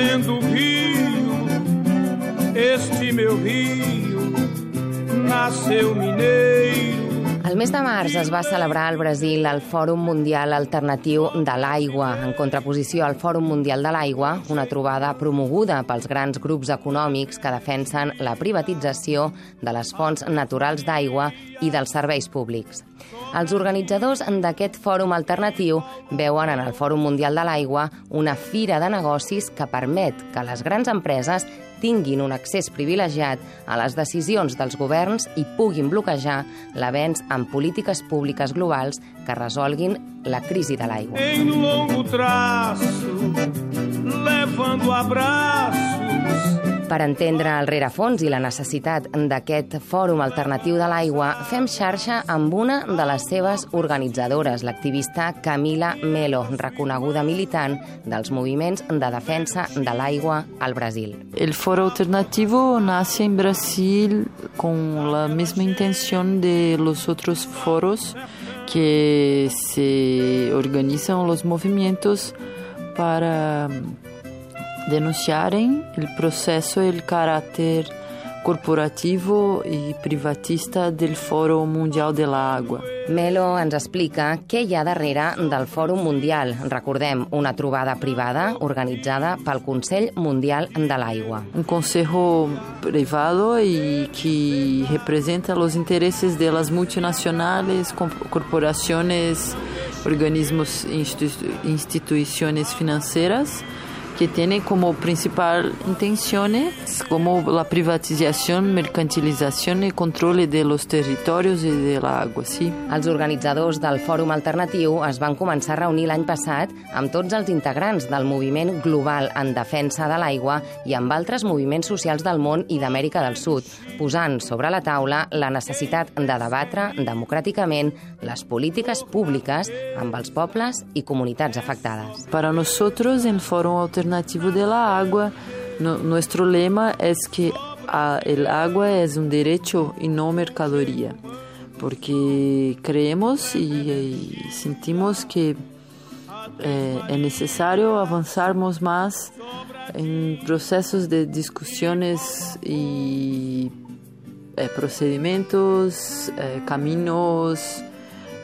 nascendo rio, este meu rio, nasceu mineiro. Mes de març es va celebrar al Brasil el Fòrum Mundial Alternatiu de l'Aigua, en contraposició al Fòrum Mundial de l'Aigua, una trobada promoguda pels grans grups econòmics que defensen la privatització de les fonts naturals d'aigua i dels serveis públics. Els organitzadors d'aquest fòrum alternatiu veuen en el Fòrum Mundial de l'Aigua una fira de negocis que permet que les grans empreses tinguin un accés privilegiat a les decisions dels governs i puguin bloquejar l'avenç en polítiques públiques globals que resolguin la crisi de l'aigua. Em longo traço, levando abraços per entendre el rerefons i la necessitat d'aquest fòrum alternatiu de l'aigua, fem xarxa amb una de les seves organitzadores, l'activista Camila Melo, reconeguda militant dels moviments de defensa de l'aigua al Brasil. El foro alternativo nace en Brasil con la misma intención de los otros foros que se organizan los movimientos para denunciarem o processo e o caráter corporativo i privatista del Fòrum Mundial de l'Aigua. Melo ens explica què hi ha darrere del Fòrum Mundial. Recordem, una trobada privada organitzada pel Consell Mundial de l'Aigua. Un consejo privado y que representa los intereses de las multinacionales, corporaciones, organismos, instituciones financieras que tiene como principal intención como la privatización, mercantilización y control de los territorios y de la agua. Sí. Els organitzadors del Fòrum Alternatiu es van començar a reunir l'any passat amb tots els integrants del moviment global en defensa de l'aigua i amb altres moviments socials del món i d'Amèrica del Sud, posant sobre la taula la necessitat de debatre democràticament les polítiques públiques amb els pobles i comunitats afectades. Para nosotros, en Fòrum Alternativo, alternativo de la agua. No, lema es que a, el agua es un derecho y no mercadoría, porque creemos y sentimos que eh, es necesario avanzarmos más en procesos de discusiones y eh, procedimientos, eh,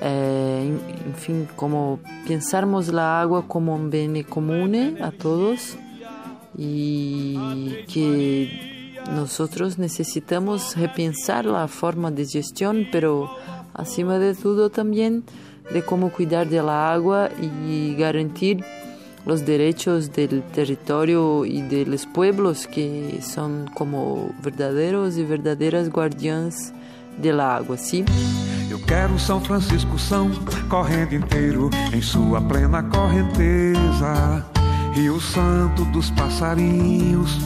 eh, enfim, como pensarmos la agua como un bien común a todos y que nosotros necesitamos repensar la forma de gestión, pero acima de todo también de cómo cuidar de la agua y garantir los derechos del territorio y de los pueblos que son como verdaderos y verdaderas guardianes de la agua, ¿sí? Eu quero São Francisco São correndo inteiro em sua plena correnteza. Rio Santo dos passarinhos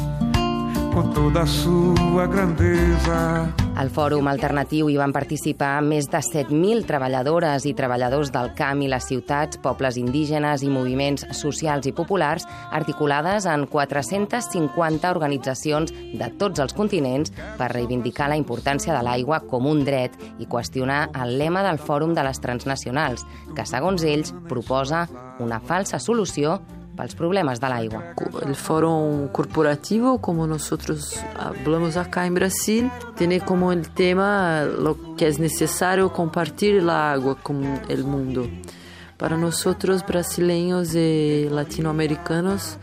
com toda a sua grandeza. Al Fòrum Alternatiu hi van participar més de 7.000 treballadores i treballadors del camp i les ciutats, pobles indígenes i moviments socials i populars, articulades en 450 organitzacions de tots els continents per reivindicar la importància de l'aigua com un dret i qüestionar el lema del Fòrum de les Transnacionals, que, segons ells, proposa una falsa solució pels problemas del agua. El foro corporativo, como nosotros hablamos acá en Brasil, tiene como el tema lo que es necesario compartir el agua con el mundo. Para nosotros brasileños y latinoamericanos,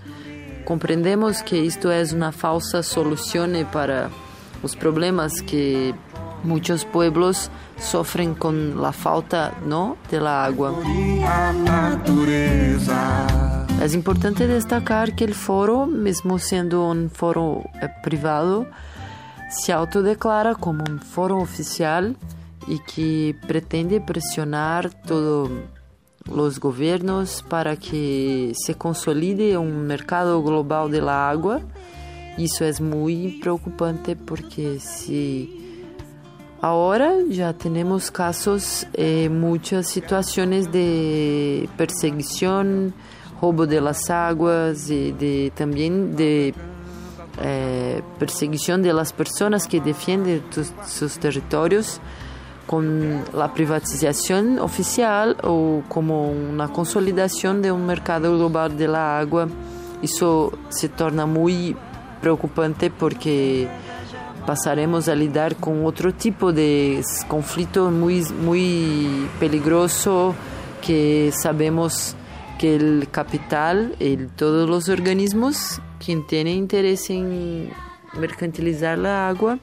comprendemos que esto es una falsa solución para los problemas que muchos pueblos sofren con la falta ¿no? de la agua. Es importante destacar que el foro, mesmo siendo un foro eh, privado, se autodeclara como un foro oficial y que pretende presionar todos los gobiernos para que se consolide un mercado global de la agua. Isso é muito preocupante porque se agora já temos casos, eh, muitas situações de perseguição, roubo de las aguas y de, también de eh, perseguición de las personas que defienden sus territorios con la privatización oficial o como una consolidación de un mercado global de la agua. Isso se torna muito preocupante porque passaremos a lidar com outro tipo de conflito muito muito peligroso que sabemos que el capital, el, todos los organismos que tienen interés en mercantilizar la agua,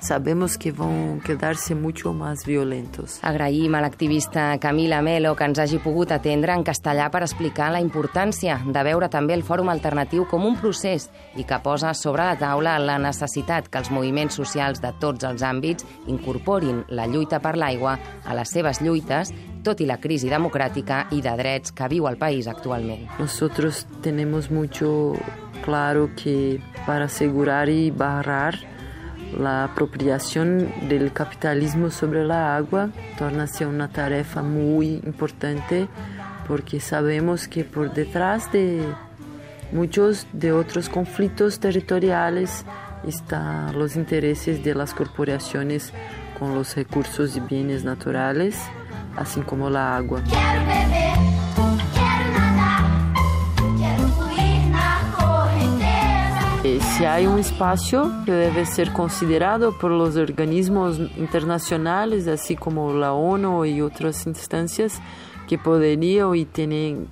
sabemos que vão quedar-se muito mais violentos. Agraïm a l'activista Camila Melo que ens hagi pogut atendre en castellà per explicar la importància de veure també el Fòrum Alternatiu com un procés i que posa sobre la taula la necessitat que els moviments socials de tots els àmbits incorporin la lluita per l'aigua a les seves lluites tot i la crisi democràtica i de drets que viu el país actualment. Nosotros tenemos mucho claro que para asegurar y barrar la apropiación del capitalismo sobre la agua torna-se una tarefa muy importante porque sabemos que por detrás de muchos de otros conflictos territoriales están los intereses de las corporaciones con los recursos y bienes naturales, así como la agua. Eh, Se há um espaço que deve ser considerado por los organismos internacionales, assim como la ONU e outras instâncias que poderiam e têm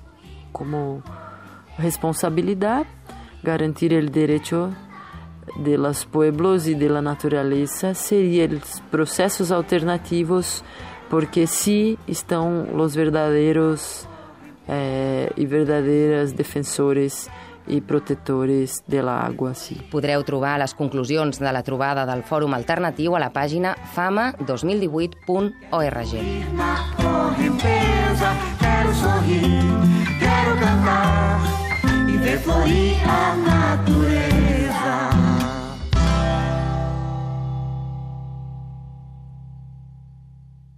como responsabilidade garantir el derecho de los pueblos e de la naturaleza, serían processos alternativos, porque sim están los verdaderos eh, y verdaderas defensores i protetores de l'aigua. Sí. Podreu trobar les conclusions de la trobada del Fòrum Alternatiu a la pàgina fama2018.org. Quero sorrir, quero cantar e ver fluir a